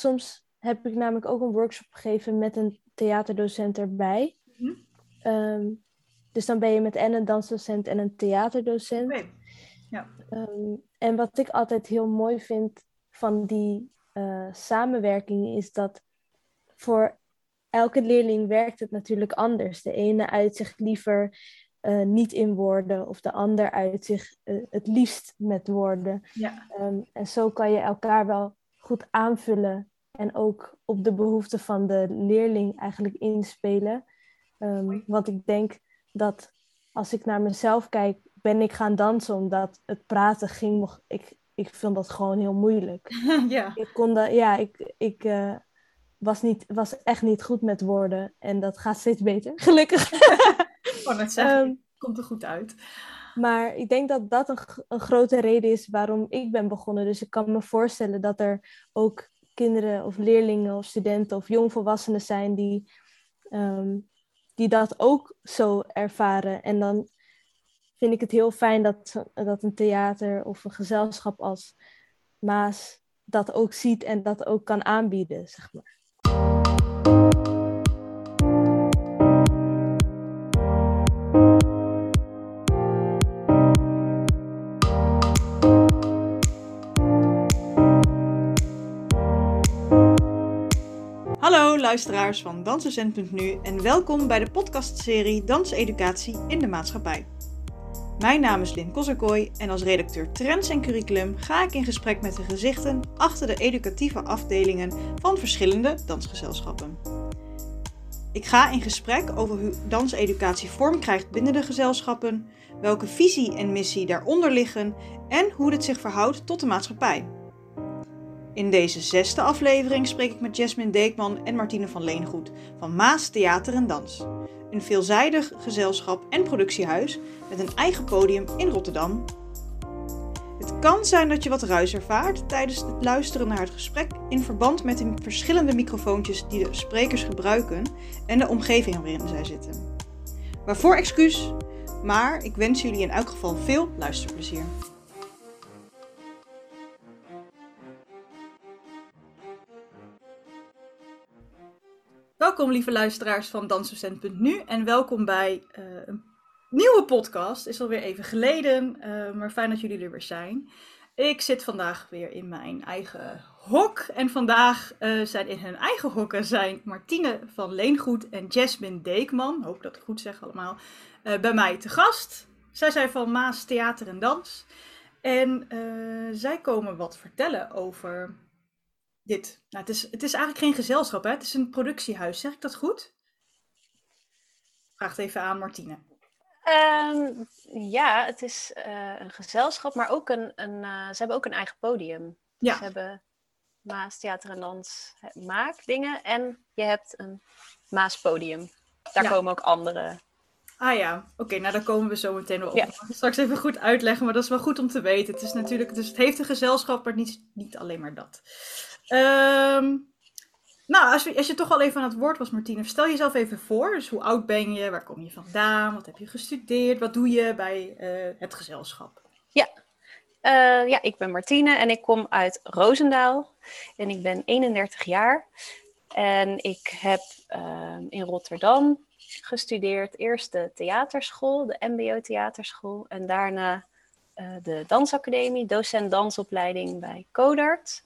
soms heb ik namelijk ook een workshop gegeven met een theaterdocent erbij. Mhm. Ehm, dus dan ben je met en een dansdocent en een theaterdocent. Ja. Ehm, en wat ik altijd heel mooi vind van die eh, samenwerking is dat voor elke leerling werkt het natuurlijk anders. De ene uit zich liever eh, niet in woorden of de ander uit zich eh, het liefst met woorden. Ja. Ehm, en zo kan je elkaar wel goed aanvullen en ook op de behoeften van de leerling eigenlijk inspelen. Ehm, want ik denk dat als ik naar mezelf kijk, ben ik gaan dansen omdat het praten ging nog. Ik, ik vind dat gewoon heel moeilijk. ja. Ik kon dat, ja, ik, ik eh, was, niet, was echt niet goed met woorden en dat gaat steeds beter, gelukkig. Ik zeggen, Ehm, komt er goed uit. Maar ik denk dat dat een, een grote reden is waarom ik ben begonnen. Dus ik kan me voorstellen dat er ook kinderen of leerlingen of studenten of jongvolwassenen zijn die, ehm, die dat ook zo ervaren. En dan vind ik het heel fijn dat, dat een theater of een gezelschap als Maas dat ook ziet en dat ook kan aanbieden, zeg maar. Luisteraars van Dansdocent.nu en welkom bij de podcastserie Danseducatie in de Maatschappij. Mijn naam is Lynn Kosserkooi en als redacteur Trends en Curriculum ga ik in gesprek met de gezichten achter de educatieve afdelingen van verschillende dansgezelschappen. Ik ga in gesprek over hoe danseducatie vorm krijgt binnen de gezelschappen, welke visie en missie daaronder liggen en hoe dit zich verhoudt tot de maatschappij. In deze zesde aflevering spreek ik met Jasmine Deekman en Martine van Leengoed van Maas Theater en Dans. Een veelzijdig gezelschap en productiehuis met een eigen podium in Rotterdam. Het kan zijn dat je wat ruis ervaart tijdens het luisteren naar het gesprek in verband met de verschillende microfoontjes die de sprekers gebruiken en de omgeving waarin zij zitten. Waarvoor excuus, maar ik wens jullie in elk geval veel luisterplezier. Welkom lieve luisteraars van Dansdocent.nu en welkom bij eh, een nieuwe podcast. Is alweer even geleden, eh, maar fijn dat jullie er weer zijn. Ik zit vandaag weer in mijn eigen hok en vandaag eh, zijn in hun eigen hokken zijn Martine van Leengoed en Jasmine Deekman, hoop dat ik goed zeg allemaal, bij mij te gast. Zij zijn van Maas Theater en Dans en zij komen wat vertellen over dit. Nou, het, is, het is eigenlijk geen gezelschap, hè? het is een productiehuis. Zeg ik dat goed? Vraag even aan Martine. Ehm, ja, het is eh, een gezelschap, maar ook een, een eh, ze hebben ook een eigen podium. Ja. Ze hebben Maas Theater en Dans maakdingen en je hebt een Maas podium. Daar Ja. komen ook andere. Ah ja, oké, nou daar komen we zo meteen wel op. Ja. Ik ga het straks even goed uitleggen, maar dat is wel goed om te weten. Het is natuurlijk, dus het heeft een gezelschap, maar niet, niet alleen maar dat. Ehm, nou, als je, als je toch al even aan het woord was, Martine, stel jezelf even voor. Dus hoe oud ben je? Waar kom je vandaan? Wat heb je gestudeerd? Wat doe je bij eh, het gezelschap? Eh, ja, ik ben Martine en ik kom uit Roosendaal en ik ben 31 jaar. En ik heb ehm, in Rotterdam gestudeerd. Eerst de theaterschool, de MBO theaterschool. En daarna eh, de dansacademie, docent dansopleiding bij Codart.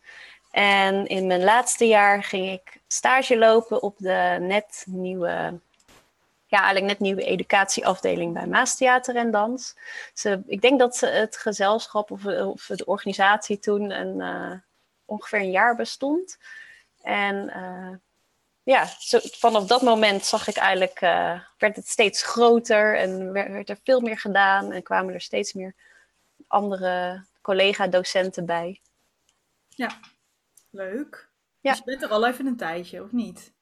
En in mijn laatste jaar ging ik stage lopen op de net nieuwe, ja, eigenlijk net nieuwe educatieafdeling bij Maas Theater en Dans. Ik denk dat het gezelschap of, of de organisatie toen een, eh, ongeveer een jaar bestond. En eh, ja, zo, vanaf dat moment zag ik eigenlijk, eh, werd het steeds groter en werd, werd er veel meer gedaan en kwamen er steeds meer andere collega-docenten bij. Leuk. Ja. Dus je bent er al even een tijdje, of niet?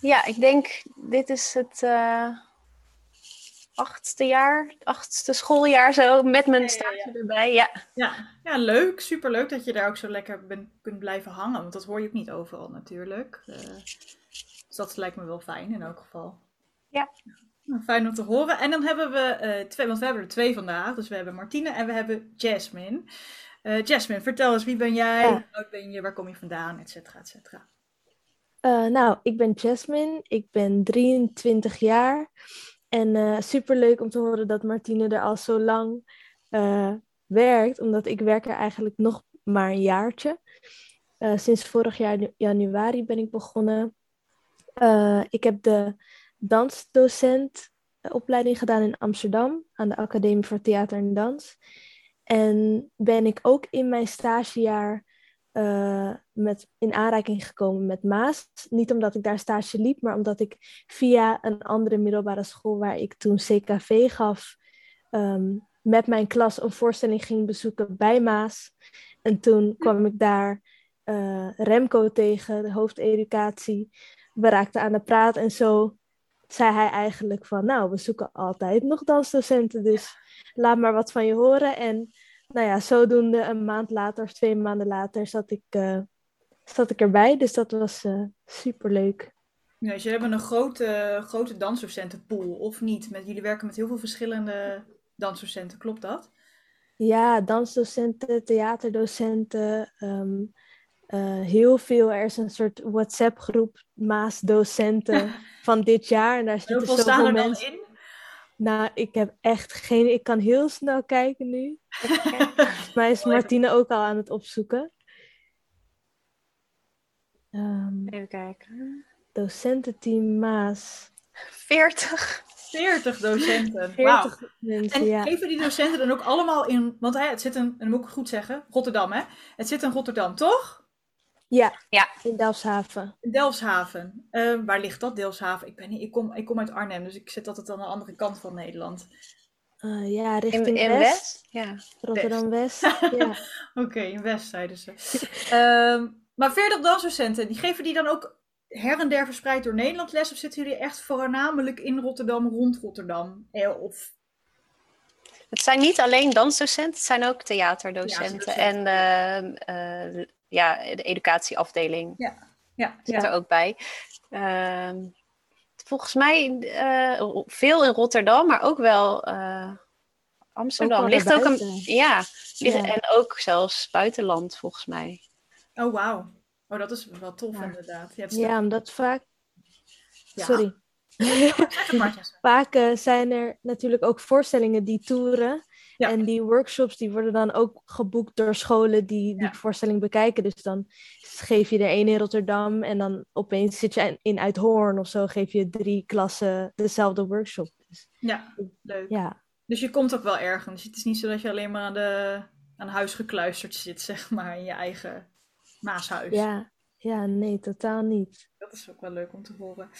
Ja, ik denk dit is het eh, achtste jaar, achtste schooljaar zo, met mijn ja, stage erbij. Ja, Ja, ja leuk. Superleuk dat je daar ook zo lekker ben, kunt blijven hangen. Want dat hoor je ook niet overal natuurlijk. Eh, dus dat lijkt me wel fijn in elk geval. Ja. Fijn om te horen. En dan hebben we eh, twee, want we hebben er twee vandaag. Dus we hebben Martine en we hebben Jasmine. Uh, Jasmine, vertel eens, wie ben jij? Hoe oud ben je? Waar kom je vandaan? Etcetera, etcetera. Uh, nou, ik ben Jasmine. Ik ben 23 jaar. En uh, superleuk om te horen dat Martine er al zo lang werkt. Omdat ik werk er eigenlijk nog maar een jaartje. sinds vorig jaar januari ben ik begonnen. ik heb de dansdocent opleiding gedaan in Amsterdam. Aan de Academie voor Theater en Dans. En ben ik ook in mijn stagejaar uh, met, in aanraking gekomen met Maas. Niet omdat ik daar stage liep, maar omdat ik via een andere middelbare school waar ik toen CKV gaf, um, met mijn klas een voorstelling ging bezoeken bij Maas. En toen kwam ik daar uh, Remco tegen, de hoofdeducatie. We raakten aan de praat en zo zei hij eigenlijk van, nou, we zoeken altijd nog dansdocenten, dus laat maar wat van je horen. En nou ja, zodoende een maand later of twee maanden later zat ik, uh, zat ik erbij. Dus dat was uh, superleuk. Ja, dus jullie hebben een grote, grote dansdocentenpool, of niet? Met, jullie werken met heel veel verschillende dansdocenten, klopt dat? Ja, dansdocenten, theaterdocenten, um, uh, heel veel. Er is een soort WhatsApp-groep Maas-docenten van dit jaar. En daar zitten Hoeveel staan er mensen... dan in? Nou, ik heb echt geen... Ik kan heel snel kijken nu. Volgens mij is Martine ook al aan het opzoeken. Um, Even kijken. Docententeam Maas. 40. 40 docenten. 40 wow. mensen, en ja. geven die docenten dan ook allemaal in... Want hè, het zit een... En dat moet ik goed zeggen. Rotterdam, hè? Het zit in Rotterdam, toch? Ja, ja. in Delfshaven. In Delfshaven. Uh, waar ligt dat, Delfshaven? Ik, ben ik, kom, ik kom uit Arnhem, dus ik zit altijd aan de andere kant van Nederland. Uh, ja, richting in, in West. West. Ja. Rotterdam-West. ja. Oké, okay, in West zeiden ze. uh, maar 40 dansdocenten, die geven die dan ook her en der verspreid door Nederland les? Of zitten jullie echt voornamelijk in Rotterdam, rond Rotterdam? Eh, of... Het zijn niet alleen dansdocenten, het zijn ook theaterdocenten. Ja, en uh, ja, de educatieafdeling ja. Ja, zit er ook bij. Uh, volgens mij uh, veel in Rotterdam, maar ook wel uh, Amsterdam. Ook ligt ook een, ja, ligt, ja, en ook zelfs buitenland volgens mij. Oh, wauw. Oh, dat is wel tof ja. inderdaad. Ja, ja omdat vaak... Sorry. vaak uh, zijn er natuurlijk ook voorstellingen die toeren. Ja. En die workshops die worden dan ook geboekt door scholen die die voorstelling bekijken. Dus dan geef je er één in Rotterdam en dan opeens zit je in Uithoorn of zo, geef je drie klassen dezelfde workshop. Dus, ja, leuk. Ja. Dus je komt ook wel ergens. Het is niet zo dat je alleen maar aan, de, aan huis gekluisterd zit, zeg maar, in je eigen maashuis. Ja, ja nee, totaal niet. Dat is ook wel leuk om te horen.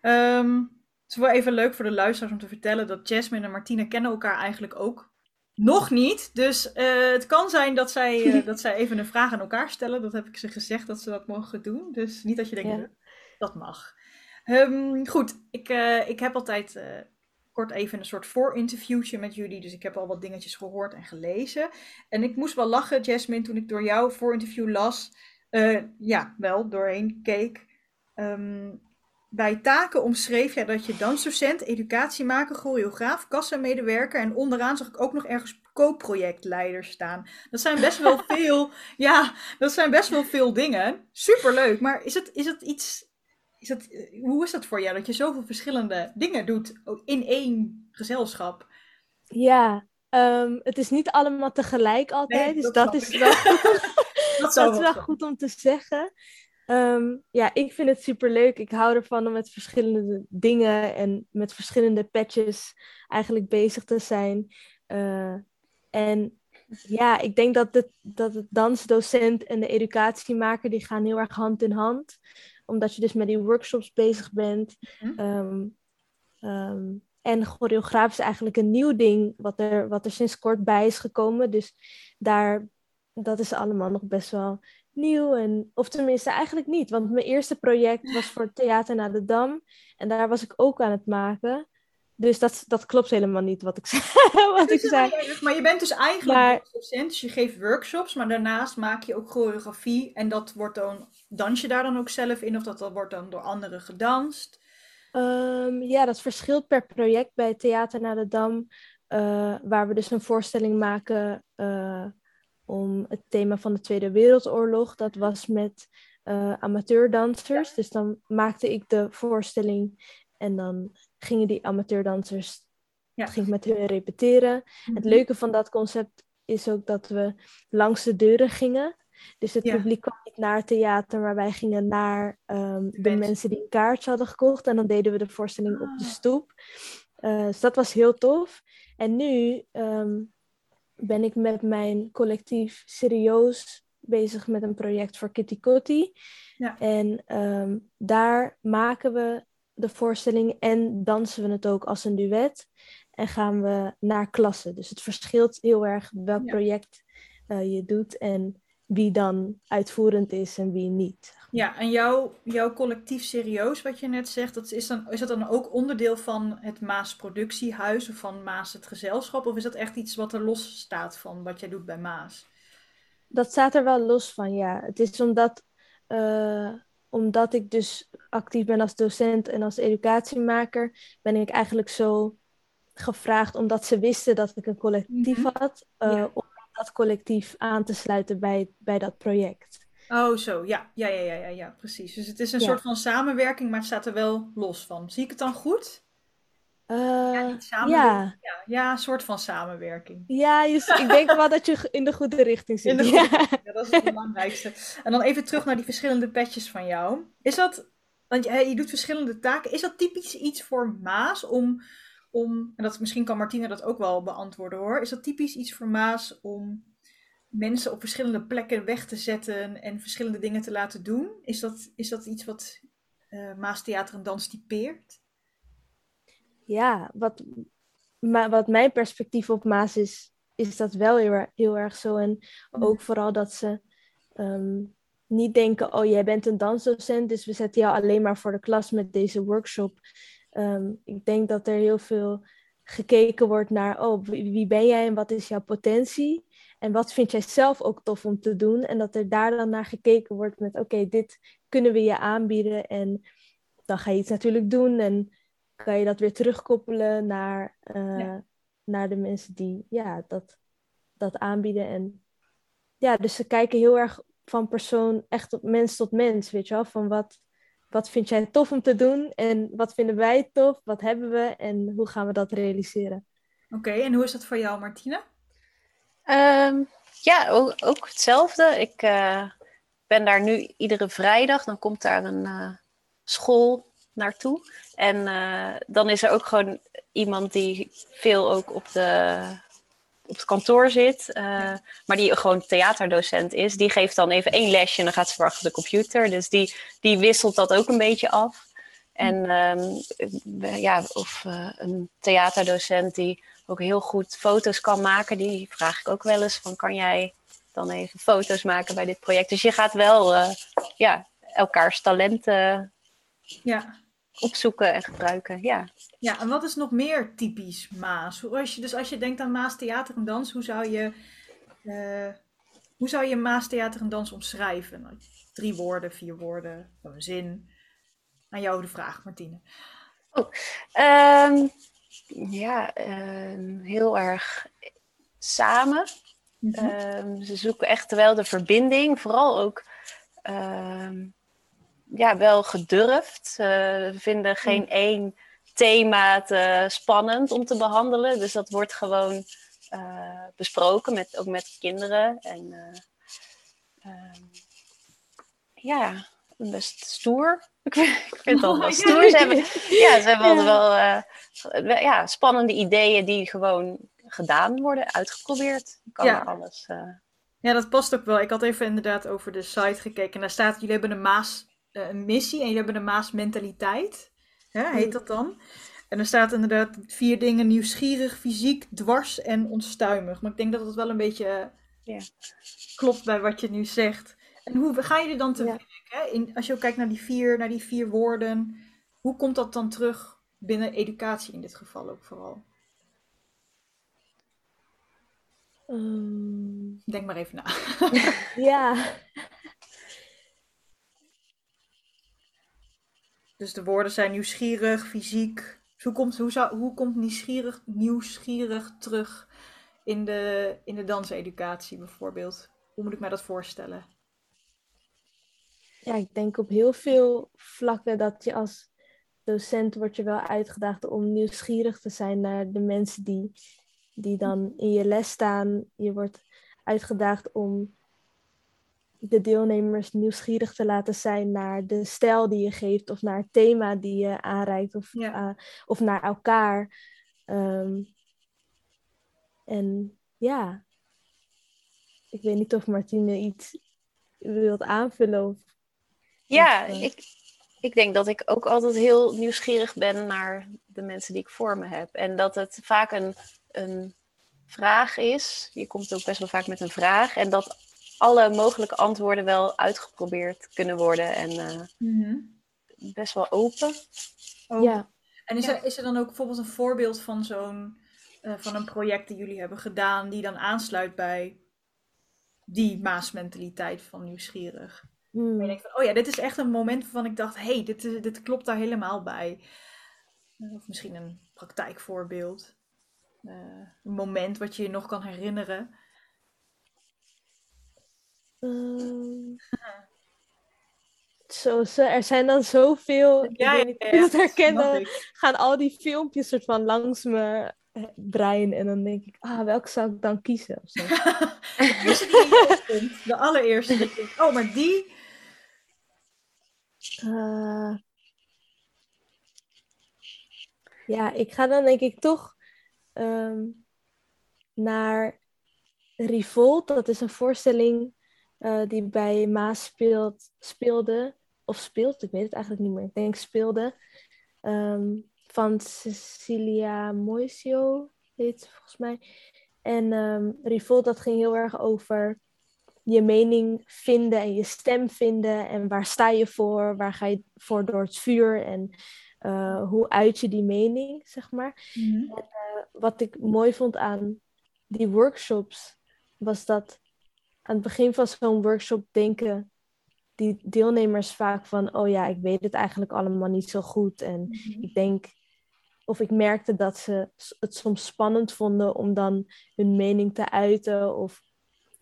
Um, het is wel even leuk voor de luisteraars om te vertellen dat Jasmine en Martine kennen elkaar eigenlijk ook nog niet. Dus uh, het kan zijn dat zij, uh, dat zij even een vraag aan elkaar stellen. Dat heb ik ze gezegd dat ze dat mogen doen. Dus niet dat je denkt, ja. dat mag. Um, goed, ik, uh, ik heb altijd kort even een soort voorinterviewtje met jullie. Dus ik heb al wat dingetjes gehoord en gelezen. En ik moest wel lachen, Jasmine, toen ik door jouw voorinterview las. ja, wel, doorheen keek. Um, bij taken omschreef jij dat je dansdocent, educatiemaker, choreograaf, kassamedewerker en onderaan zag ik ook nog ergens koopprojectleider staan. Dat zijn best wel veel, ja, dat zijn best wel veel dingen. Superleuk, maar is het, is het iets, is het, hoe is dat voor jou dat je zoveel verschillende dingen doet in één gezelschap? Ja, um, het is niet allemaal tegelijk altijd, nee, dus dat, is wel, dat, dat is wel goed om te zeggen. Um, ja, ik vind het super leuk. Ik hou ervan om met verschillende dingen en met verschillende patches eigenlijk bezig te zijn. Uh, en ja, ik denk dat, het, dat het dansdocent en de educatiemaker, die gaan heel erg hand in hand. Omdat je dus met die workshops bezig bent. Mm um, um, en choreograaf is eigenlijk een nieuw ding, wat er, wat er sinds kort bij is gekomen. Dus daar, dat is allemaal nog best wel nieuw. En, of tenminste, eigenlijk niet. Want mijn eerste project was voor Theater naar de Dam. En daar was ik ook aan het maken. Dus dat, dat klopt helemaal niet wat ik zei. wat ik zei. Maar je bent dus eigenlijk maar, docent, dus je geeft workshops, maar daarnaast maak je ook choreografie. En dat wordt dan, dans je daar dan ook zelf in, of dat, dat wordt dan door anderen gedanst? Um, ja, dat verschilt per project bij Theater naar de Dam. Uh, waar we dus een voorstelling maken uh, om het thema van de Tweede Wereldoorlog. Dat was met uh, amateurdansers. Dus dan maakte ik de voorstelling en dan gingen die amateurdansers ja. ging met hun repeteren. Het mhm. leuke van dat concept is ook dat we langs de deuren gingen. Dus het publiek kwam niet naar het theater, maar wij gingen naar ehm, de mensen die een kaartje hadden gekocht. En dan deden we de voorstelling op de ah. stoep. Uh, dus dat was heel tof. En nu ehm, ben ik met mijn collectief serieus bezig met een project voor Kitty Kotti. Ja. En ehm, daar maken we de voorstelling en dansen we het ook als een duet. En gaan we naar klassen. Dus het verschilt heel erg welk project uh, je doet en wie dan uitvoerend is en wie niet. Ja, en jouw, jouw collectief serieus, wat je net zegt, dat is, dan, is dat dan ook onderdeel van het Maas Productiehuis of van Maas het Gezelschap? Of is dat echt iets wat er los staat van wat jij doet bij Maas? Dat staat er wel los van, ja. Het is omdat, uh, omdat ik dus actief ben als docent en als educatiemaker, ben ik eigenlijk zo gevraagd omdat ze wisten dat ik een collectief mhm. had, uh, om dat collectief aan te sluiten bij, bij dat project. Oh, zo, ja, ja, ja, ja, ja, precies. Dus het is een soort van samenwerking, maar het staat er wel los van. Zie ik het dan goed? Uh, ja, niet ja. ja. Ja, een soort van samenwerking. Ja, ik denk wel dat je in de goede richting zit. ja. ja. dat is het belangrijkste. En dan even terug naar die verschillende petjes van jou. Is dat, want je, je doet verschillende taken, is dat typisch iets voor Maas om om, en dat, misschien kan Martina dat ook wel beantwoorden hoor, is dat typisch iets voor Maas om mensen op verschillende plekken weg te zetten en verschillende dingen te laten doen? Is dat, is dat iets wat uh, Maas Theater en Dans typeert? Ja, wat, maar wat mijn perspectief op Maas is, is dat wel heel, heel erg zo. En ook vooral dat ze ehm, niet denken, oh jij bent een dansdocent, dus we zetten jou alleen maar voor de klas met deze workshop. Ehm, ik denk dat er heel veel gekeken wordt naar, oh, wie ben jij en wat is jouw potentie? En wat vind jij zelf ook tof om te doen? En dat er daar dan naar gekeken wordt met, oké, dit kunnen we je aanbieden. En dan ga je iets natuurlijk doen en kan je dat weer terugkoppelen naar, uh, naar de mensen die ja, dat, dat aanbieden. En ja, dus ze kijken heel erg van persoon, echt op mens tot mens, weet je wel? Van wat, wat vind jij tof om te doen en wat vinden wij tof, wat hebben we en hoe gaan we dat realiseren. Oké, en hoe is dat voor jou, Martine? Um, ja, ook, hetzelfde. Ik uh, ben daar nu iedere vrijdag, dan komt daar een uh, school naartoe. En uh, dan is er ook gewoon iemand die veel ook op de op het kantoor zit, maar die gewoon theaterdocent is, die geeft dan even één lesje en dan gaat ze weer achter de computer. Dus die, die wisselt dat ook een beetje af. En um, ja, of een theaterdocent die ook heel goed foto's kan maken, die vraag ik ook wel eens van kan jij dan even foto's maken bij dit project. Dus je gaat wel uh, ja, elkaars talenten ja opzoeken en gebruiken. Ja. ja, en wat is nog meer typisch Maas? Als je, dus als je denkt aan Maas Theater en Dans, hoe zou je, uh, hoe zou je Maas Theater en Dans omschrijven? Drie woorden, vier woorden, een zin. Aan jou de vraag, Martine. Oh, um, ja, um, heel erg samen. Mm -hmm. um, ze zoeken echt wel de verbinding, vooral ook ja, wel gedurfd. We vinden geen mm. één thema te spannend om te behandelen. Dus dat wordt gewoon uh, besproken, met, ook met kinderen. En uh, best stoer. Ik vind, ik vind het al wel stoer. Ze hebben, ja, ze hebben ja. wel ja, spannende ideeën die gewoon gedaan worden, uitgeprobeerd. Kan ja. alles. Ja, dat past ook wel. Ik had even inderdaad over de site gekeken. En daar staat, jullie hebben een Maas eh, een missie en jullie hebben de Maas-mentaliteit, hè, heet dat dan. En er staat inderdaad vier dingen: nieuwsgierig, fysiek, dwars en onstuimig. Maar ik denk dat het wel een beetje klopt bij wat je nu zegt. En hoe gaan jullie dan te werk? Hè? In, als je ook kijkt naar die, vier, naar die vier woorden, hoe komt dat dan terug binnen educatie in dit geval ook vooral? Um... Denk maar even na. ja. Dus de woorden zijn nieuwsgierig, fysiek. hoe komt, hoe zou, hoe komt nieuwsgierig, nieuwsgierig terug in de, in de danseducatie bijvoorbeeld? Hoe moet ik mij dat voorstellen? Ja, ik denk op heel veel vlakken dat je als docent wordt je wel uitgedaagd om nieuwsgierig te zijn naar de mensen die, die dan in je les staan. Je wordt uitgedaagd om de deelnemers nieuwsgierig te laten zijn naar de stijl die je geeft of naar het thema die je aanreikt of, Ja. eh, of naar elkaar. Ehm, en ja, ik weet niet of Martine iets wilt aanvullen. Of, Ja, Of, eh, ik, ik denk dat ik ook altijd heel nieuwsgierig ben naar de mensen die ik voor me heb. En dat het vaak een, een vraag is. Je komt ook best wel vaak met een vraag. En dat alle mogelijke antwoorden wel uitgeprobeerd kunnen worden. En eh, best wel open. Ja, En is, Ja. er, is er dan ook bijvoorbeeld een voorbeeld van zo'n eh, van een project dat jullie hebben gedaan die dan aansluit bij die maasmentaliteit van nieuwsgierig? Hmm. En je denkt van, oh ja, dit is echt een moment waarvan ik dacht, hé, hey, dit, is- dit klopt daar helemaal bij. Of misschien een praktijkvoorbeeld. Eh, een moment wat je je nog kan herinneren. Ehm, zo, er zijn dan zoveel. ik Ja, weet ja, niet ja, herkennen. ik. Gaan al die filmpjes soort van langs eh, brein. En dan denk ik, ah, welke zou ik dan kiezen? Of zo. De eerste die in je opkomt, de allereerste. je denkt, oh, maar die... Eh, ja, ik ga dan denk ik toch ehm, naar Revolt. Dat is een voorstelling eh, die bij Maas speelde. Of speelt, ik weet het eigenlijk niet meer. Ik denk speelde. ehm, van Cecilia Moisio, heet volgens mij. En ehm Revolt, dat ging heel erg over je mening vinden en je stem vinden. En waar sta je voor? Waar ga je voor door het vuur? En eh, hoe uit je die mening, zeg maar. Wat ik mooi vond aan die workshops, was dat aan het begin van zo'n workshop denken die deelnemers vaak van, oh ja, ik weet het eigenlijk allemaal niet zo goed. En ik denk, of ik merkte dat ze het soms spannend vonden om dan hun mening te uiten of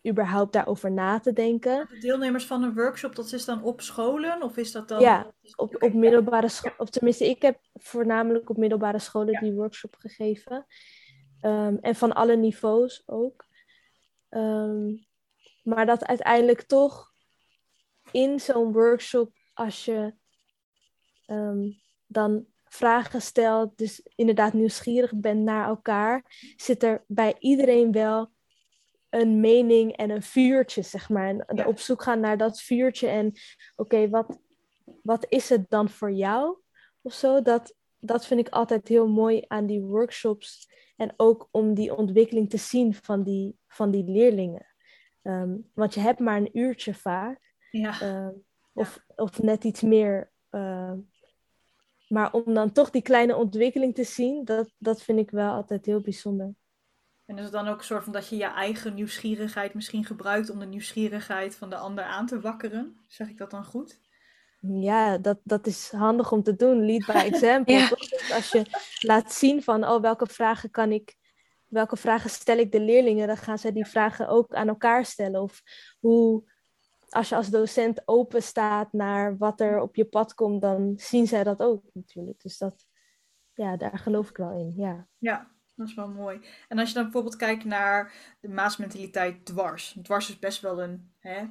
überhaupt daarover na te denken. De deelnemers van een workshop, dat is dan op scholen? Of is dat dan... Ja, Op, op middelbare school, of tenminste, ik heb voornamelijk op middelbare scholen Ja. die workshop gegeven. Ehm, en van alle niveaus ook. Ehm, maar dat uiteindelijk toch in zo'n workshop, als je ehm, dan vragen stelt, dus inderdaad nieuwsgierig bent naar elkaar, zit er bij iedereen wel een mening en een vuurtje, zeg maar. En Ja. op zoek gaan naar dat vuurtje en oké, wat, wat is het dan voor jou? Of zo, dat, dat vind ik altijd heel mooi aan die workshops. En ook om die ontwikkeling te zien van die, van die leerlingen. Ehm, want je hebt maar een uurtje vaak. Ja. Ehm, of, of net iets meer. ehm, maar om dan toch die kleine ontwikkeling te zien, dat, dat vind ik wel altijd heel bijzonder. En is het dan ook een soort van dat je je eigen nieuwsgierigheid misschien gebruikt om de nieuwsgierigheid van de ander aan te wakkeren? Zeg ik dat dan goed? Ja, dat, dat is handig om te doen, lead by example. Ja. Dus als je laat zien van, oh, welke vragen kan ik, welke vragen stel ik de leerlingen, dan gaan zij die vragen ook aan elkaar stellen. Of hoe, als je als docent open staat naar wat er op je pad komt, dan zien zij dat ook natuurlijk. Dus dat, ja, daar geloof ik wel in, ja. Ja, dat is wel mooi. En als je dan bijvoorbeeld kijkt naar de maasmentaliteit dwars. Dwars is best wel een hè,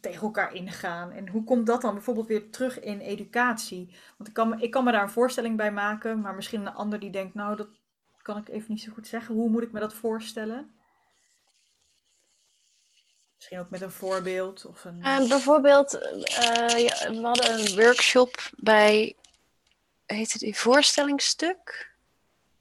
tegen elkaar ingaan. En hoe komt dat dan bijvoorbeeld weer terug in educatie? Want ik kan, ik kan me daar een voorstelling bij maken, maar misschien een ander die denkt, nou, dat kan ik even niet zo goed zeggen. Hoe moet ik me dat voorstellen? Misschien ook met een voorbeeld of een. Eh, bijvoorbeeld, eh, we hadden een workshop bij, heette die voorstellingsstuk?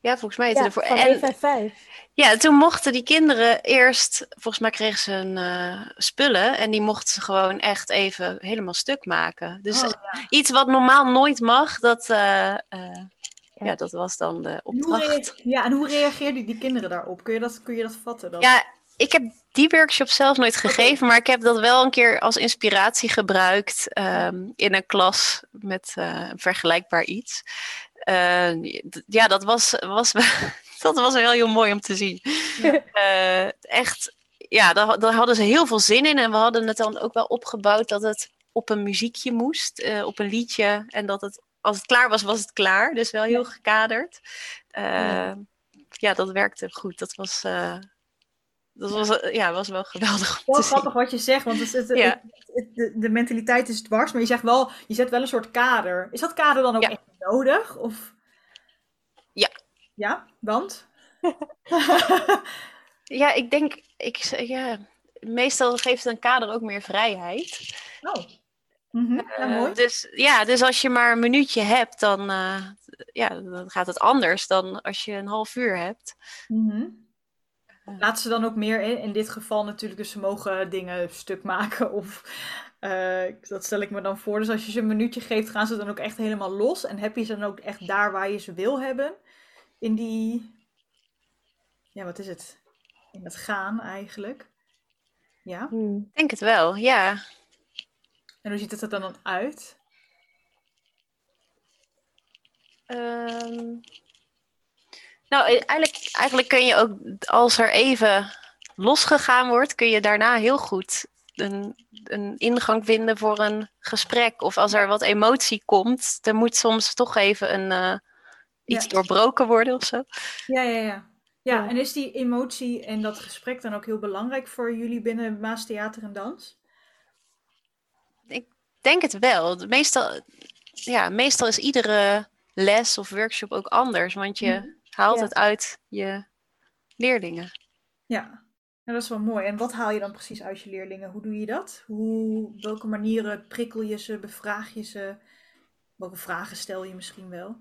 Ja, volgens mij heette Ja, voor. van En 155. ja, toen mochten die kinderen eerst, volgens mij kregen ze een eh, spullen en die mochten ze gewoon echt even helemaal stuk maken. Dus Oh, eh, iets wat normaal nooit mag, dat, eh, eh, ja. Ja. dat was dan de opdracht. ja, en hoe reageerden die kinderen daarop? Kun je dat, kun je dat vatten? Dan? Ja, ik heb die workshop zelf nooit gegeven, maar ik heb dat wel een keer als inspiratie gebruikt ehm, in een klas met eh, een vergelijkbaar iets. Uh, ja, dat was, was, dat was wel heel mooi om te zien. Ja. Uh, echt, ja, daar, daar, hadden ze heel veel zin in. En we hadden het dan ook wel opgebouwd dat het op een muziekje moest, uh, op een liedje. En dat het, als het klaar was, was het klaar. Dus wel heel gekaderd. Ja. ja. dat werkte goed. Dat was, dat was, ja, was wel geweldig. Wel grappig wat je zegt, want het, het, ja. het, de, de, mentaliteit is dwars, maar je zegt wel, je zet wel een soort kader. Is dat kader dan ook echt nodig? Of... Ja. Ja, want? ja, ik denk, ik, ja, meestal geeft een kader ook meer vrijheid. Oh. Mm -hmm. ja, mooi. dus ja, dus als je maar een minuutje hebt, dan, uh, ja, dan gaat het anders dan als je een half uur hebt. Mm -hmm. Laten ze dan ook meer in, in dit geval natuurlijk, dus ze mogen dingen stuk maken of uh, dat stel ik me dan voor. Dus als je ze een minuutje geeft, gaan ze dan ook echt helemaal los en heb je ze dan ook echt daar waar je ze wil hebben? In die, ja wat is het? In het gaan eigenlijk. Ja? Hmm. Ik denk het wel, ja. En hoe ziet het er dan uit? Um, nou, e-, eigenlijk, eigenlijk kun je ook, als er even losgegaan wordt, kun je daarna heel goed een, een ingang vinden voor een gesprek. Of als er wat emotie komt, dan moet soms toch even een, uh, iets ja. doorbroken worden of zo. Ja, ja, ja. Ja, en is die emotie en dat gesprek dan ook heel belangrijk voor jullie binnen Maas Theater en Dans? Ik denk het wel. Meestal, ja, meestal is iedere les of workshop ook anders. Want je, mm haalt het uit je leerlingen. Ja. Dat is wel mooi. En wat haal je dan precies uit je leerlingen? Hoe doe je dat? Hoe, welke manieren prikkel je ze, bevraag je ze? Welke vragen stel je misschien wel?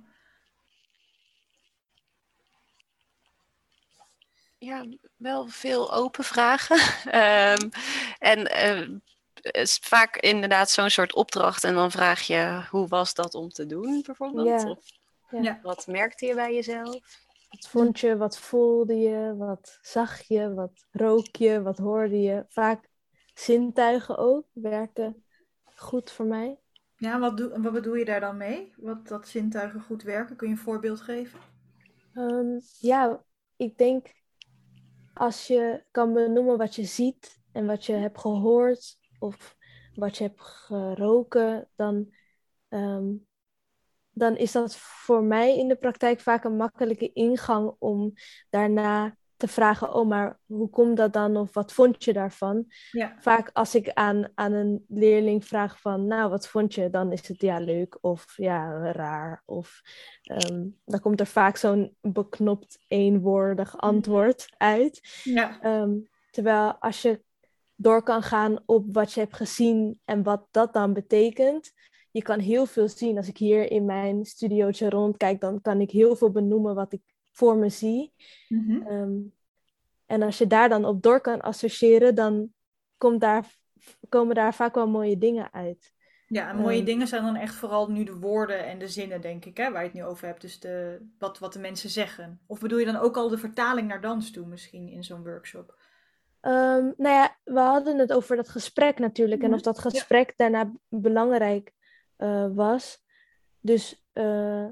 Ja, wel veel open vragen. um, en uh, is vaak inderdaad zo'n soort opdracht. En dan vraag je, hoe was dat om te doen, bijvoorbeeld? Ja. Of ja. wat merkte je bij jezelf? Wat vond je, wat voelde je, wat zag je, wat rook je, wat hoorde je? Vaak zintuigen ook werken goed voor mij. Ja, wat, doe, wat bedoel je daar dan mee? Wat dat zintuigen goed werken? Kun je een voorbeeld geven? Um, ja, ik denk als je kan benoemen wat je ziet en wat je hebt gehoord of wat je hebt geroken, dan um, dan is dat voor mij in de praktijk vaak een makkelijke ingang om daarna te vragen, oh, maar hoe komt dat dan? Of wat vond je daarvan? Ja. Vaak als ik aan, aan een leerling vraag van, nou, wat vond je? Dan is het ja, leuk of ja, raar. Of um, dan komt er vaak zo'n beknopt eenwoordig antwoord uit. Ja. Um, terwijl als je door kan gaan op wat je hebt gezien en wat dat dan betekent, je kan heel veel zien. Als ik hier in mijn studiootje rondkijk, dan kan ik heel veel benoemen wat ik voor me zie. Mm-hmm. Um, en als je daar dan op door kan associëren, dan komt daar, komen daar vaak wel mooie dingen uit. Ja, en mooie um, dingen zijn dan echt vooral nu de woorden en de zinnen, denk ik, hè, waar je het nu over hebt. Dus de, wat, wat de mensen zeggen. Of bedoel je dan ook al de vertaling naar dans toe misschien in zo'n workshop? Um, nou ja, we hadden het over dat gesprek natuurlijk. En of dat gesprek ja. daarna belangrijk uh, was. Dus uh,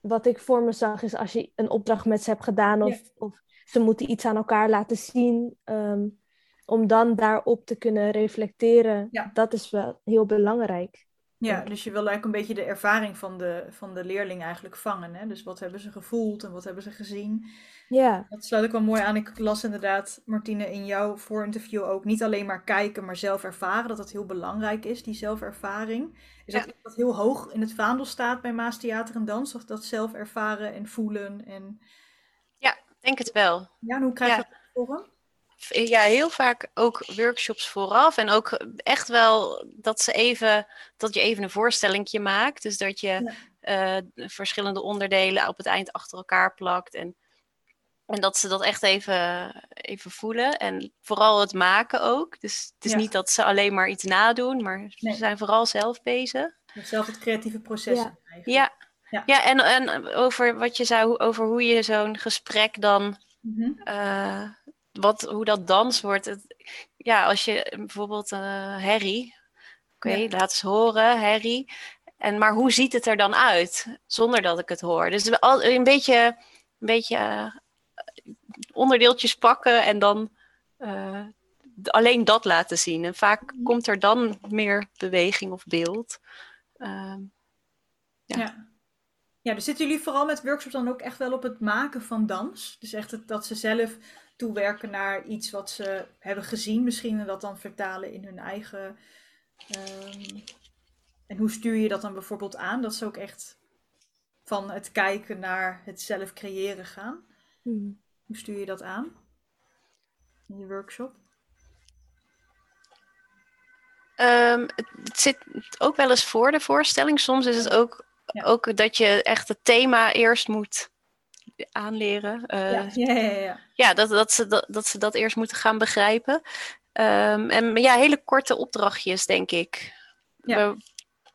wat ik voor me zag is als je een opdracht met ze hebt gedaan of, ja. of ze moeten iets aan elkaar laten zien, um, om dan daarop te kunnen reflecteren, ja. dat is wel heel belangrijk. Ja, dus je wil eigenlijk een beetje de ervaring van de, van de leerling eigenlijk vangen. Hè? Dus wat hebben ze gevoeld en wat hebben ze gezien? Ja. Dat sluit ik wel mooi aan. Ik las inderdaad, Martine, in jouw voorinterview ook niet alleen maar kijken, maar zelf ervaren. Dat dat heel belangrijk is, die zelfervaring. Is dat ja. dat heel hoog in het vaandel staat bij Maas Theater en Dans? Of dat zelf ervaren en voelen? En... Ja, denk het wel. Ja, en hoe krijg je ja. dat vorm? Ja, heel vaak ook workshops vooraf. En ook echt wel dat ze even, dat je even een voorstellingje maakt. Dus dat je ja. uh, verschillende onderdelen op het eind achter elkaar plakt. En, en dat ze dat echt even, even voelen. En vooral het maken ook. Dus het is ja. niet dat ze alleen maar iets nadoen, maar nee. ze zijn vooral zelf bezig. Zelf het creatieve proces. Ja, ja. ja. ja en, en over wat je zei, over hoe je zo'n gesprek dan. Mm -hmm. uh, wat, hoe dat dans wordt. Het, ja, als je bijvoorbeeld uh, Harry, oké, okay, ja. laat eens horen, Harry. En, maar hoe ziet het er dan uit zonder dat ik het hoor? Dus al, een beetje, een beetje uh, onderdeeltjes pakken en dan uh, alleen dat laten zien. En vaak komt er dan meer beweging of beeld. Uh, ja. ja. Ja, dus zitten jullie vooral met workshops dan ook echt wel op het maken van dans? Dus echt het, dat ze zelf toewerken naar iets wat ze hebben gezien misschien en dat dan vertalen in hun eigen... Um, en hoe stuur je dat dan bijvoorbeeld aan? Dat ze ook echt van het kijken naar het zelf creëren gaan. Hmm. Hoe stuur je dat aan in je workshop? Um, het zit ook wel eens voor de voorstelling. Soms is het ook, ook dat je echt het thema eerst moet aanleren. Uh, ja, ja, ja, ja. ja dat, dat, ze, dat, dat ze dat eerst moeten gaan begrijpen. Um, en ja, hele korte opdrachtjes, denk ik. Ja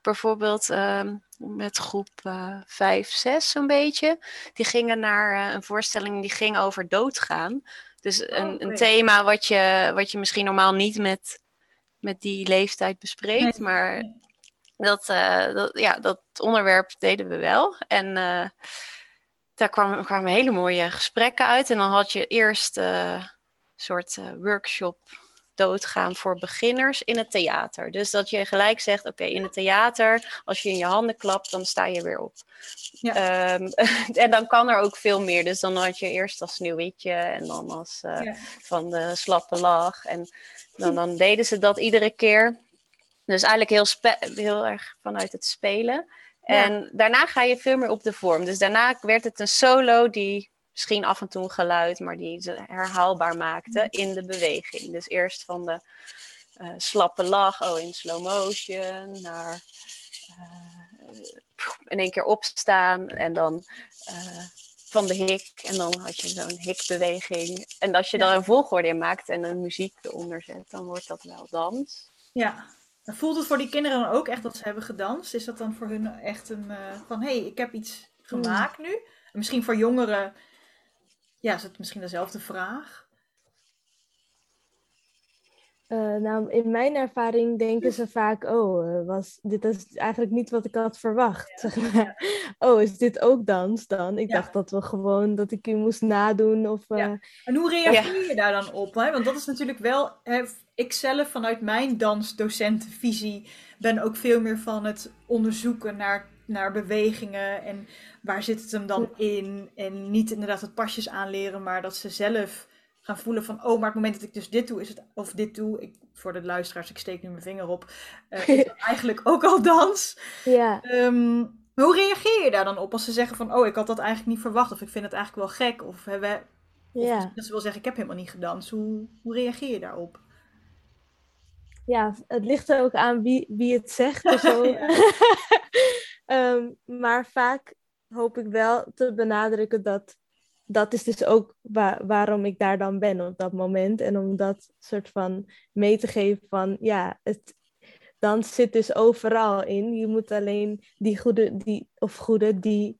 bijvoorbeeld uh, met groep uh, 5, 6 zo'n beetje. Die gingen naar uh, een voorstelling die ging over doodgaan. Dus oh, een, een, thema wat je, wat je misschien normaal niet met, met die leeftijd bespreekt. Maar dat, uh, dat, ja, dat onderwerp deden we wel. En uh, daar kwamen, kwamen hele mooie gesprekken uit. En dan had je eerst een soort workshop doodgaan voor beginners in het theater. Dus dat je gelijk zegt, oké, in het theater, als je in je handen klapt, dan sta je weer op. Ja. Ehm, en dan kan er ook veel meer. Dus dan had je eerst als Sneeuwwitje en dan als uh, van de slappe lach. En dan, dan deden ze dat iedere keer. Dus eigenlijk heel, heel erg vanuit het spelen. En daarna ga je veel meer op de vorm. Dus daarna werd het een solo die misschien af en toe een geluid, maar die ze herhaalbaar maakte mm. in de beweging. Dus eerst van de uh, slappe lach, oh in slow motion, naar uh, in één keer opstaan en dan uh, van de hik. En dan had je zo'n hikbeweging. En als je ja. daar een volgorde in maakt en een muziek eronder zet, dan wordt dat wel dans. Ja, voelt het voor die kinderen dan ook echt dat ze hebben gedanst? Is dat dan voor hun echt een van, hé, hey, ik heb iets gemaakt mm. nu? En misschien voor jongeren ja, is het misschien dezelfde vraag? Uh, nou, in mijn ervaring denken ze vaak, oh, uh, was, dit is eigenlijk niet wat ik had verwacht. Zeg maar. Oh, is dit ook dans dan? Ik dacht dat we gewoon, dat ik u moest nadoen. Of, uh... En hoe reageer je daar dan op? Hè? Want dat is natuurlijk wel, hè, ik zelf vanuit mijn dansdocentenvisie ben ook veel meer van het onderzoeken naar naar bewegingen en waar zit het hem dan in? En niet inderdaad het pasjes aanleren, maar dat ze zelf gaan voelen van, oh, maar het moment dat ik dus dit doe, is het, of dit doe, ik, voor de luisteraars, ik steek nu mijn vinger op, uh, is eigenlijk ook al dans. Ja. Um, hoe reageer je daar dan op als ze zeggen van, oh, ik had dat eigenlijk niet verwacht, of ik vind het eigenlijk wel gek, of, hebben, ja. dat ze wel zeggen, ik heb helemaal niet gedanst. Hoe, hoe reageer je daarop? Ja, het ligt er ook aan wie, wie het zegt. Of zo. um, maar vaak hoop ik wel te benadrukken dat dat is dus ook waarom ik daar dan ben op dat moment. En om dat soort van mee te geven van ja, het, dan zit dus overal in. Je moet alleen die goede, die, of goede, die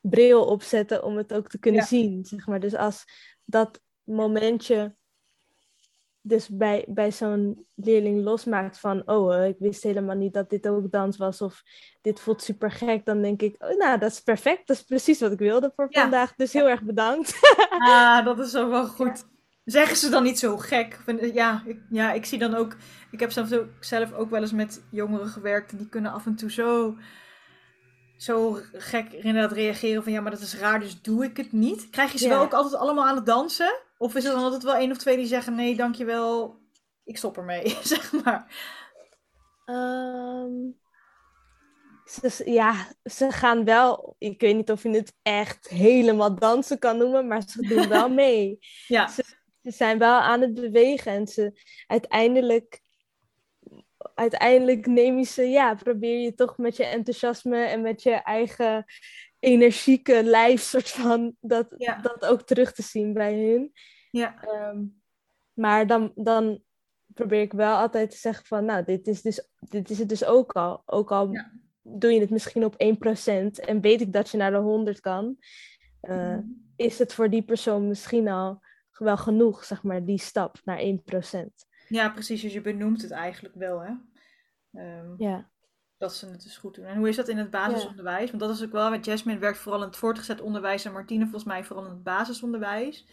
bril opzetten om het ook te kunnen zien. Zeg maar. Dus als dat momentje dus bij, bij zo'n leerling losmaakt van, oh, eh, ik wist helemaal niet dat dit ook dans was of dit voelt super gek, dan denk ik, oh, nou, dat is perfect, dat is precies wat ik wilde voor vandaag, dus heel erg bedankt. Ah, dat is wel goed. Zeggen ze dan niet zo gek? Ja ik, ja, ik zie dan ook, ik heb zelf ook, zelf ook wel eens met jongeren gewerkt en die kunnen af en toe zo, zo gek inderdaad reageren van, ja, maar dat is raar, dus doe ik het niet. Krijg je ze wel ook altijd allemaal aan het dansen? Of is er dan altijd wel één of twee die zeggen: nee, dankjewel, ik stop ermee, zeg maar? Um, ze, ja, ze gaan wel. Ik weet niet of je het echt helemaal dansen kan noemen, maar ze doen wel mee. ja. Ze, ze, zijn wel aan het bewegen en ze uiteindelijk. Uiteindelijk neem je ze, ja, probeer je toch met je enthousiasme en met je eigen energieke lijf soort van dat, dat ook terug te zien bij hun. Ja. Ehm, maar dan, dan probeer ik wel altijd te zeggen van, nou, dit is, dus, dit is het dus ook al. Ook al doe je het misschien op 1% en weet ik dat je naar de 100 kan, uh, mm. is het voor die persoon misschien al wel genoeg, zeg maar, die stap naar 1%. Ja, precies. Dus je benoemt het eigenlijk wel, hè? Um, ja. Dat ze het dus goed doen. En hoe is dat in het basisonderwijs? Want dat is ook wel, want Jasmine werkt vooral in het voortgezet onderwijs en Martine volgens mij vooral in het basisonderwijs.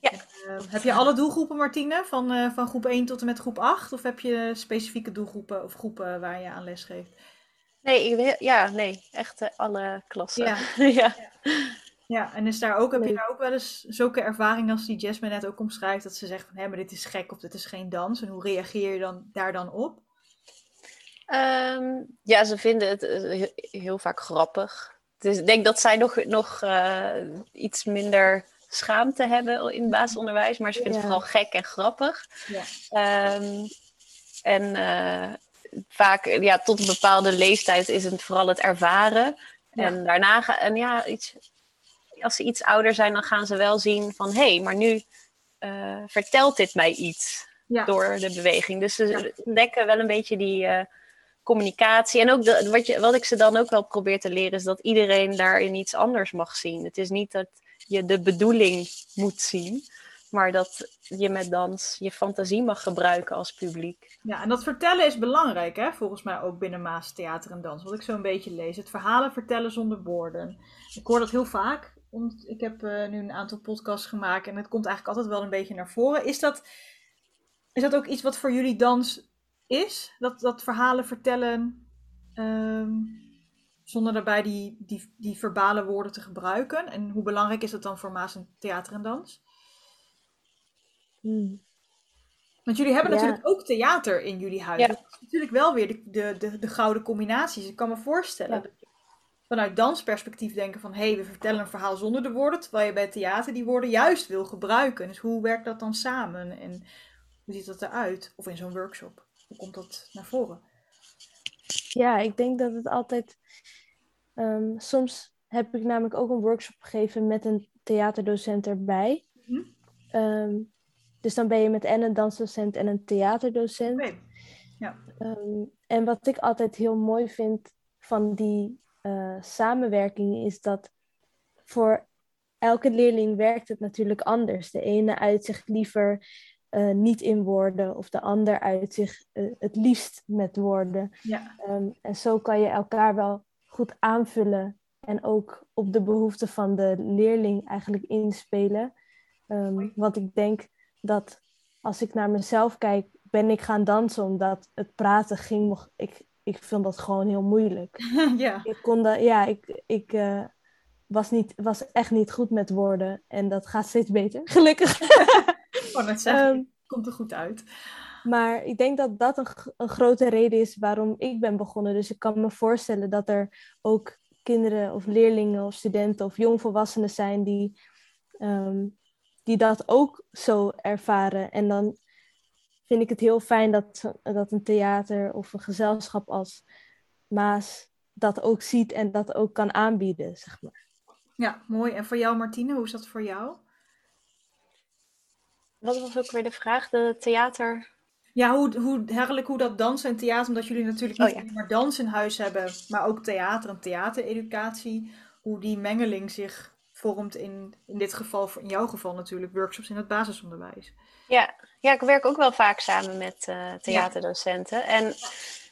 Ja. Uh, heb je alle doelgroepen, Martine, van, uh, van groep 1 tot en met groep 8? Of heb je specifieke doelgroepen of groepen waar je aan les geeft? Nee, ik, ja, nee, echt uh, alle klassen. Ja. ja. ja. en is daar ook, heb je daar ook wel eens zulke ervaring als die Jasmine net ook omschrijft, dat ze zegt van, hé, maar dit is gek of dit is geen dans. En hoe reageer je dan, daar dan op? Um, ja, ze vinden het heel, heel vaak grappig. Dus ik denk dat zij nog, nog uh, iets minder schaamte hebben in het basisonderwijs, maar ze vinden ja. het vooral gek en grappig. Ja. Um, en uh, vaak, ja, tot een bepaalde leeftijd is het vooral het ervaren. Ja. En daarna, en ja, iets, als ze iets ouder zijn, dan gaan ze wel zien van, hé, hey, maar nu uh, vertelt dit mij iets door de beweging. Dus ze ontdekken wel een beetje die eh, communicatie. En ook wat, je, wat ik ze dan ook wel probeer te leren, is dat iedereen daarin iets anders mag zien. Het is niet dat je de bedoeling moet zien, maar dat je met dans je fantasie mag gebruiken als publiek. Ja, en dat vertellen is belangrijk, hè? volgens mij ook binnen Maas Theater en Dans. Wat ik zo een beetje lees. Het verhalen vertellen zonder woorden. Ik hoor dat heel vaak. Ik heb eh, nu een aantal podcasts gemaakt en het komt eigenlijk altijd wel een beetje naar voren. Is dat, is dat ook iets wat voor jullie dans is? Dat, dat verhalen vertellen ehm, zonder daarbij die, die, die verbale woorden te gebruiken? En hoe belangrijk is dat dan voor Maas en Theater en Dans? Hmm. Want jullie hebben Ja. natuurlijk ook theater in jullie huis. Ja. Dat is natuurlijk wel weer de, de, de, de gouden combinaties. Ik kan me voorstellen Ja. dat je vanuit dansperspectief denken van... hé, hey, we vertellen een verhaal zonder de woorden... terwijl je bij theater die woorden juist wil gebruiken. Dus hoe werkt dat dan samen? En hoe ziet dat eruit? Of in zo'n workshop? Hoe komt dat naar voren? Ja, ik denk dat het altijd. ehm, soms heb ik namelijk ook een workshop gegeven met een theaterdocent erbij. Mhm. Ehm, dus dan ben je met en een dansdocent en een theaterdocent. Oké. Ehm, en wat ik altijd heel mooi vind van die eh, samenwerking is dat voor elke leerling werkt het natuurlijk anders. De ene uit zich liever eh, niet in woorden of de ander uit zich eh, het liefst met woorden. Ja. Ehm, en zo kan je elkaar wel goed aanvullen en ook op de behoeften van de leerling eigenlijk inspelen. Ehm, want ik denk dat als ik naar mezelf kijk, ben ik gaan dansen omdat het praten ging. nog- Ik, ik vind dat gewoon heel moeilijk. ja. Ik kon dat, ja, ik, ik eh, was, niet, was echt niet goed met woorden en dat gaat steeds beter, gelukkig. Net zeggen, Ehm, komt er goed uit. Maar ik denk dat dat een, een grote reden is waarom ik ben begonnen. Dus ik kan me voorstellen dat er ook kinderen of leerlingen of studenten of jongvolwassenen zijn die, ehm, die dat ook zo ervaren. En dan vind ik het heel fijn dat, dat een theater of een gezelschap als Maas dat ook ziet en dat ook kan aanbieden, zeg maar. Ja, mooi. En voor jou, Martine, hoe is dat voor jou? Wat was ook weer de vraag? De theater. Ja, hoe, hoe, eigenlijk hoe dat dansen en theater, omdat jullie natuurlijk niet Oh ja. alleen maar dans in huis hebben, maar ook theater en theatereducatie, hoe die mengeling zich vormt in, in dit geval, in jouw geval natuurlijk, workshops in het basisonderwijs. Ja, ja, ik werk ook wel vaak samen met eh, theaterdocenten. En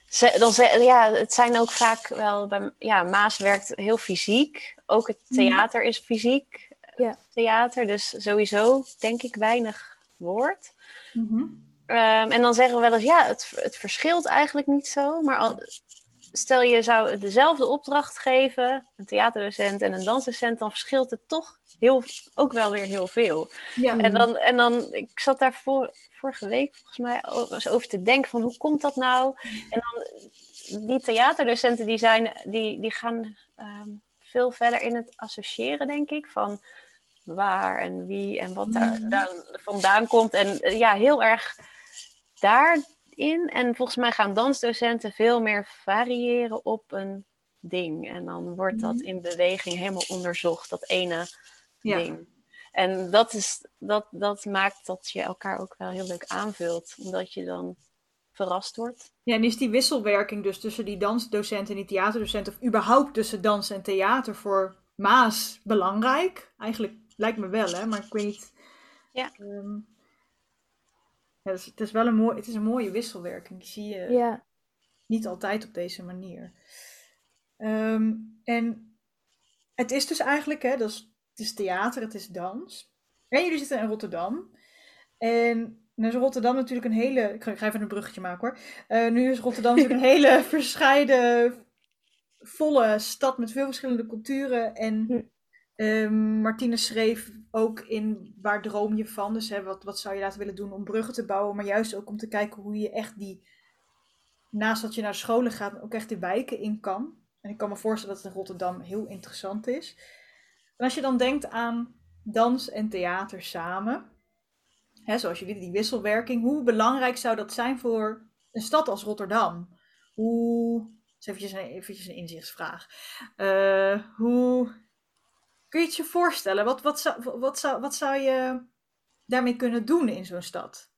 ze, dan ze, ja, het zijn ook vaak wel bij ja, Maas werkt heel fysiek. Ook het theater is fysiek Ja. theater, dus sowieso denk ik weinig woord. Mhm. Ehm, en dan zeggen we wel eens, ja, het, het verschilt eigenlijk niet zo. Maar al, stel je zou dezelfde opdracht geven, een theaterdocent en een dansdocent, dan verschilt het toch heel, ook wel weer heel veel. Ja, En dan, en dan, ik zat daar voor, vorige week volgens mij over te denken van hoe komt dat nou? En dan, die theaterdocenten die zijn, die, die gaan ehm, veel verder in het associëren, denk ik, van waar en wie en wat daar, Mhm. daar vandaan komt. En eh, ja, heel erg daarin. En volgens mij gaan dansdocenten veel meer variëren op een ding. En dan wordt dat Mhm. in beweging helemaal onderzocht, dat ene Ja. ding. En dat, is, dat, dat maakt dat je elkaar ook wel heel leuk aanvult, omdat je dan verrast wordt. Ja, en is die wisselwerking dus tussen die dansdocent en die theaterdocent, of überhaupt tussen dans en theater voor Maas belangrijk? Eigenlijk lijkt me wel, hè, maar ik weet niet. Ja. Ehm, ja, het, is, het is wel een mooi, het is een mooie wisselwerking. Die zie je. Ja, niet altijd op deze manier. Ehm, en het is dus eigenlijk, hè, dat is, het is theater, het is dans. En jullie zitten in Rotterdam. En nu is Rotterdam natuurlijk een hele. Ik ga even een bruggetje maken hoor. Uh, nu is Rotterdam natuurlijk een hele verscheiden, volle stad met veel verschillende culturen. En uh, Martine schreef ook in Waar droom je van? Dus hè, wat, wat zou je laten willen doen om bruggen te bouwen, maar juist ook om te kijken hoe je echt die, naast dat je naar scholen gaat, ook echt de wijken in kan. En ik kan me voorstellen dat het in Rotterdam heel interessant is. En als je dan denkt aan dans en theater samen, hè, zoals jullie die wisselwerking, hoe belangrijk zou dat zijn voor een stad als Rotterdam? Hoe, dat is eventjes een, eventjes een inzichtsvraag. Uh, hoe kun je het je voorstellen? Wat, wat, zou, wat, zou, wat zou je daarmee kunnen doen in zo'n stad?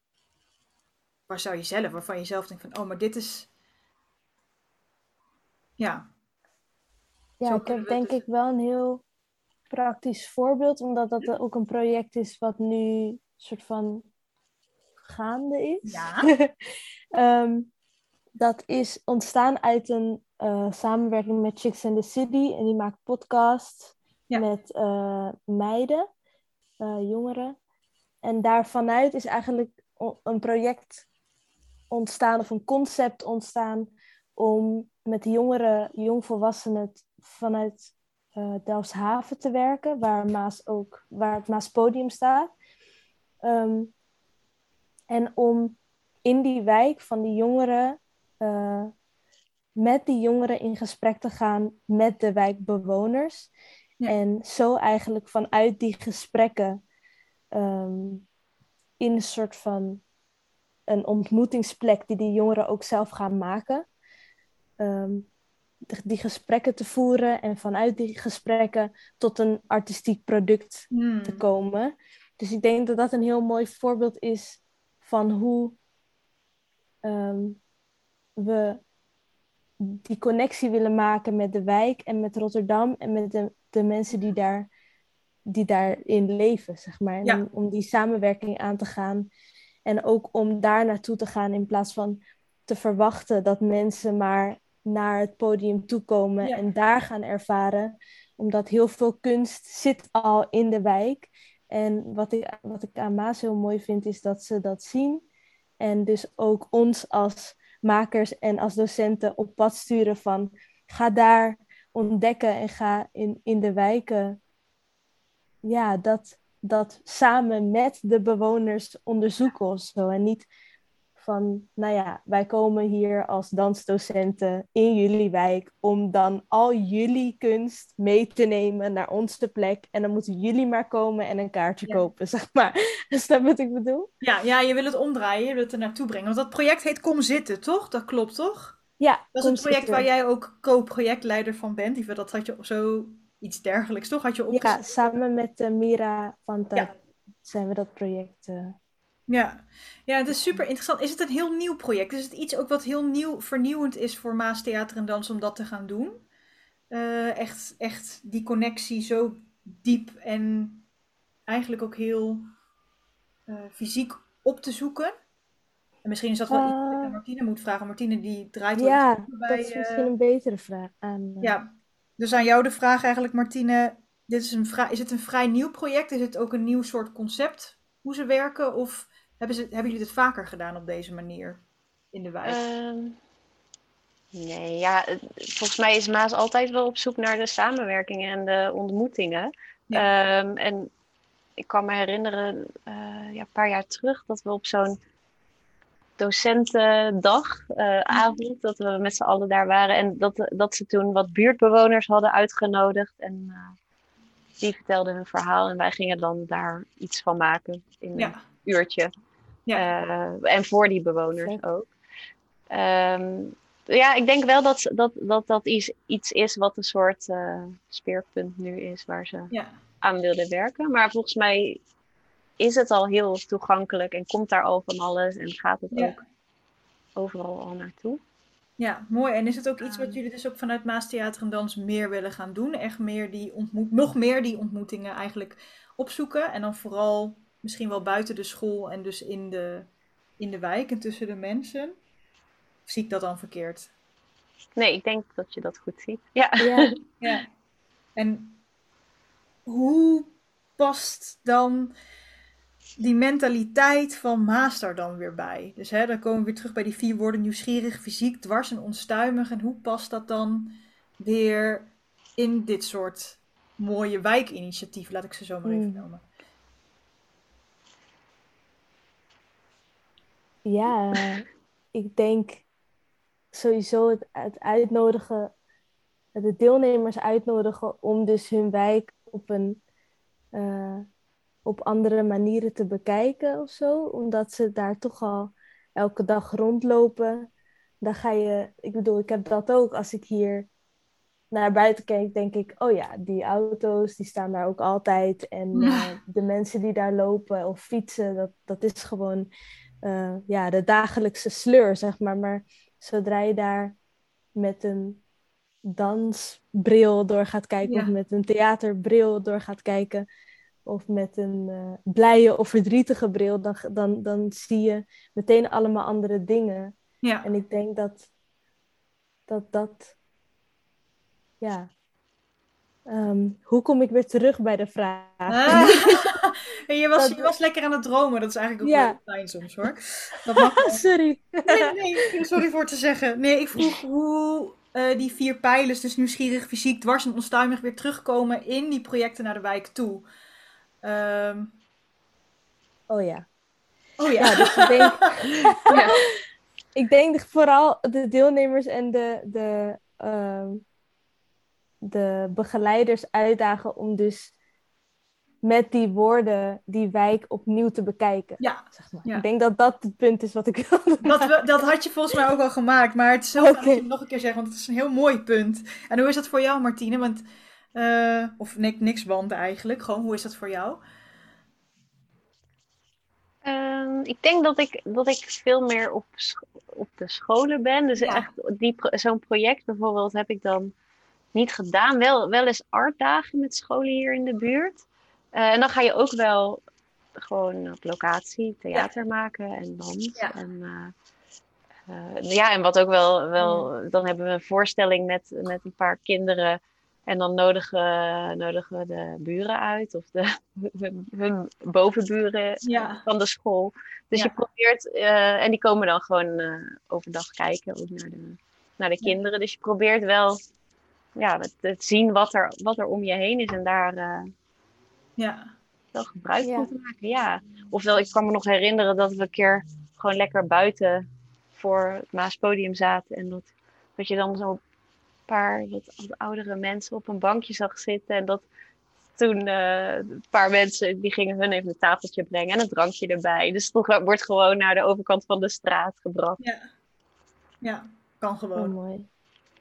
Waar zou je zelf, waarvan je zelf denkt van, oh, maar dit is, ja. Ja, ik heb denk dus ik wel een heel praktisch voorbeeld, omdat dat ook een project is wat nu soort van gaande is. Ja. Ehm, dat is ontstaan uit een uh, samenwerking met Chicks in the City. En die maakt podcasts met uh, meiden, uh, jongeren. En daarvanuit is eigenlijk een project ontstaan of een concept ontstaan om met jongeren, jongvolwassenen vanuit uh, Delfshaven te werken, waar, Maas ook, waar het Maas Podium staat. Ehm, en om in die wijk van die jongeren, met die jongeren in gesprek te gaan met de wijkbewoners. En zo eigenlijk vanuit die gesprekken um, in een soort van een ontmoetingsplek die die jongeren ook zelf gaan maken. Um, die gesprekken te voeren en vanuit die gesprekken tot een artistiek product te hmm. komen. Dus ik denk dat dat een heel mooi voorbeeld is van hoe ehm, we die connectie willen maken met de wijk en met Rotterdam en met de, de mensen die, daar, die daarin leven, zeg maar. om, om die samenwerking aan te gaan en ook om daar naartoe te gaan in plaats van te verwachten dat mensen maar naar het podium toekomen en daar gaan ervaren. Omdat heel veel kunst zit al in de wijk. En wat ik, wat ik aan Maas heel mooi vind, is dat ze dat zien. En dus ook ons als makers en als docenten op pad sturen van ga daar ontdekken en ga in, in de wijken ja, dat, dat samen met de bewoners onderzoeken of zo. En niet van, nou ja, wij komen hier als dansdocenten in jullie wijk om dan al jullie kunst mee te nemen naar onze plek. En dan moeten jullie maar komen en een kaartje kopen, zeg maar. Is dat wat ik bedoel? Ja, ja, je wil het omdraaien, je wil het er naartoe brengen. Want dat project heet Kom Zitten, toch? Dat klopt, toch? Ja. Dat is een project waar jij ook co-projectleider van bent. Dat had je zo iets dergelijks, toch? Had je opgezet? Ja, samen met uh, Mira van ja. zijn we dat project... Uh, ja. ja, het is super interessant. Is het een heel nieuw project? Is het iets ook wat heel nieuw, vernieuwend is voor Maas Theater en Dans om dat te gaan doen? Uh, echt, echt die connectie zo diep en eigenlijk ook heel fysiek op te zoeken. En misschien is dat wel uh, iets dat ik aan Martine moet vragen. Martine die draait Ja, bij, dat is misschien een betere vraag. Aan, Ja, dus aan jou de vraag eigenlijk Martine. Dit is, een is het een vrij nieuw project? Is het ook een nieuw soort concept hoe ze werken? Of hebben, ze, hebben jullie het vaker gedaan op deze manier in de wijk? Ehm, nee, ja, volgens mij is Maas altijd wel op zoek naar de samenwerkingen en de ontmoetingen. Ehm, en ik kan me herinneren, uh, ja, een paar jaar terug, dat we op zo'n docentendag, uh, avond, dat we met z'n allen daar waren. En dat, dat ze toen wat buurtbewoners hadden uitgenodigd. En uh, die vertelden hun verhaal en wij gingen dan daar iets van maken in ja uurtje. Ja. Uh, en voor die bewoners ook. Um, ja, ik denk wel dat dat, dat, dat iets, iets is wat een soort speerpunt nu is waar ze ja. aan wilden werken. Maar volgens mij is het al heel toegankelijk en komt daar al van alles en gaat het ja. ook overal al naartoe. Ja, mooi. En is het ook iets wat jullie dus ook vanuit Maastheater en Dans meer willen gaan doen? Echt meer die ontmoet, nog meer die ontmoetingen eigenlijk opzoeken en dan vooral misschien wel buiten de school en dus in de, in de wijk en tussen de mensen? Of zie ik dat dan verkeerd? Nee, ik denk dat je dat goed ziet. Ja. Ja, Ja. En hoe past dan die mentaliteit van Maas daar dan weer bij? Dus hè, dan komen we weer terug bij die vier woorden nieuwsgierig, fysiek, dwars en onstuimig. En hoe past dat dan weer in dit soort mooie wijkinitiatieven? Laat ik ze zo maar even Mm. noemen. ja ik denk sowieso het, het uitnodigen, de deelnemers uitnodigen om dus hun wijk op een eh, op andere manieren te bekijken of zo, omdat ze daar toch al elke dag rondlopen. Dan ga je, ik bedoel, ik heb dat ook als ik hier naar buiten kijk, denk ik, oh ja, die auto's die staan daar ook altijd. En eh, de mensen die daar lopen of fietsen, dat, dat is gewoon eh, ja, de dagelijkse sleur, zeg maar. Maar zodra je daar met een dansbril door gaat kijken, Ja. of met een theaterbril door gaat kijken, of met een eh, blije of verdrietige bril, dan, dan, dan zie je meteen allemaal andere dingen. Ja. En ik denk dat dat, dat ja. Ehm, hoe kom ik weer terug bij de vraag? Ah. je, was, Dat- je was lekker aan het dromen. Dat is eigenlijk ook Ja. wel fijn soms hoor. Dat mag. Sorry. Nee, nee, sorry voor te zeggen. Nee, ik vroeg hoe eh, die vier pijlers, dus nieuwsgierig, fysiek, dwars en onstuimig, weer terugkomen in die projecten naar de wijk toe. Ehm, Oh ja. oh ja. Ja, dus ik denk, Ja. ik denk vooral de deelnemers en de, de, ehm, de begeleiders uitdagen om dus met die woorden die wijk opnieuw te bekijken. Ja, Zeg maar. Ja. Ik denk dat dat het punt is wat ik wilde dat, we- dat had je volgens mij ook al gemaakt, maar het is dat je het nog een keer zegt, want het is een heel mooi punt. En hoe is dat voor jou, Martine? Want, eh, of ni- niks want eigenlijk, gewoon hoe is dat voor jou? Ehm, ik denk dat ik, dat ik veel meer op, op de scholen ben. Dus Ja. echt die zo'n project bijvoorbeeld heb ik dan niet gedaan. Wel, wel eens artdagen met scholen hier in de buurt. Eh, en dan ga je ook wel gewoon op locatie theater maken en dans. Ja. En, eh, ja, en wat ook wel, wel dan hebben we een voorstelling met, met een paar kinderen. En dan nodigen, nodigen we de buren uit of de, hun, hun bovenburen Ja. van de school. Dus Ja. je probeert, eh, en die komen dan gewoon eh, overdag kijken ook naar de, naar de kinderen. Dus je probeert wel ja, het, het zien wat er, wat er om je heen is en daar eh, Ja, wel gebruik Ja. van te maken. Ja. Ofwel, ik kan me nog herinneren dat we een keer gewoon lekker buiten voor het Maaspodium zaten. En dat, dat je dan zo'n paar wat, oudere mensen op een bankje zag zitten. En dat toen eh, een paar mensen die gingen hun even een tafeltje brengen en een drankje erbij. Dus het wordt gewoon naar de overkant van de straat gebracht. ja. Ja, kan Oh, gewoon. mooi.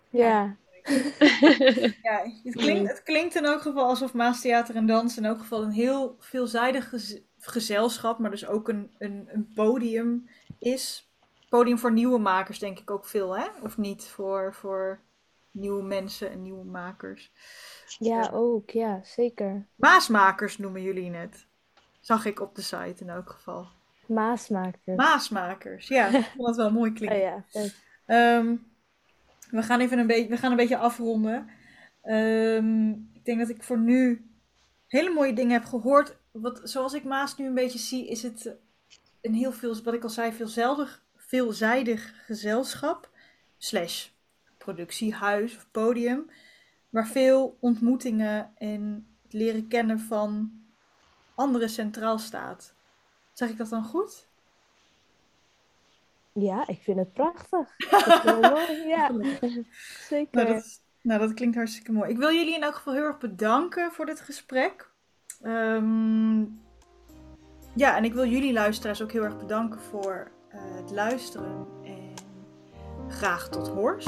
Ja, Ja, het klinkt, het klinkt in elk geval alsof Maas Theater en Dans in elk geval een heel veelzijdig gez- gezelschap, maar dus ook een, een, een podium is. Podium voor nieuwe makers denk ik ook veel, hè? Of niet? Voor, voor nieuwe mensen en nieuwe makers. ja, ook. Ja, zeker. Maasmakers noemen jullie het. Zag ik op de site in elk geval. Maasmaker. Maasmakers, ja. Ik vond dat wel mooi klinken. Oh ja, vet. Ehm, we, gaan even een beetje, we gaan een beetje afronden. Ehm, ik denk dat ik voor nu hele mooie dingen heb gehoord. Wat, zoals ik Maas nu een beetje zie, is het een heel veel, wat ik al zei, veelzijdig, veelzijdig gezelschap. Slash productiehuis of podium. Waar veel ontmoetingen en het leren kennen van anderen centraal staat. Zeg ik dat dan goed? Ja, ik vind het prachtig. Mooi. Ja, zeker. Nou dat, nou, dat klinkt hartstikke mooi. Ik wil jullie in elk geval heel erg bedanken voor dit gesprek. Ehm, ja, en ik wil jullie luisteraars ook heel erg bedanken voor eh, het luisteren. En graag tot hoors.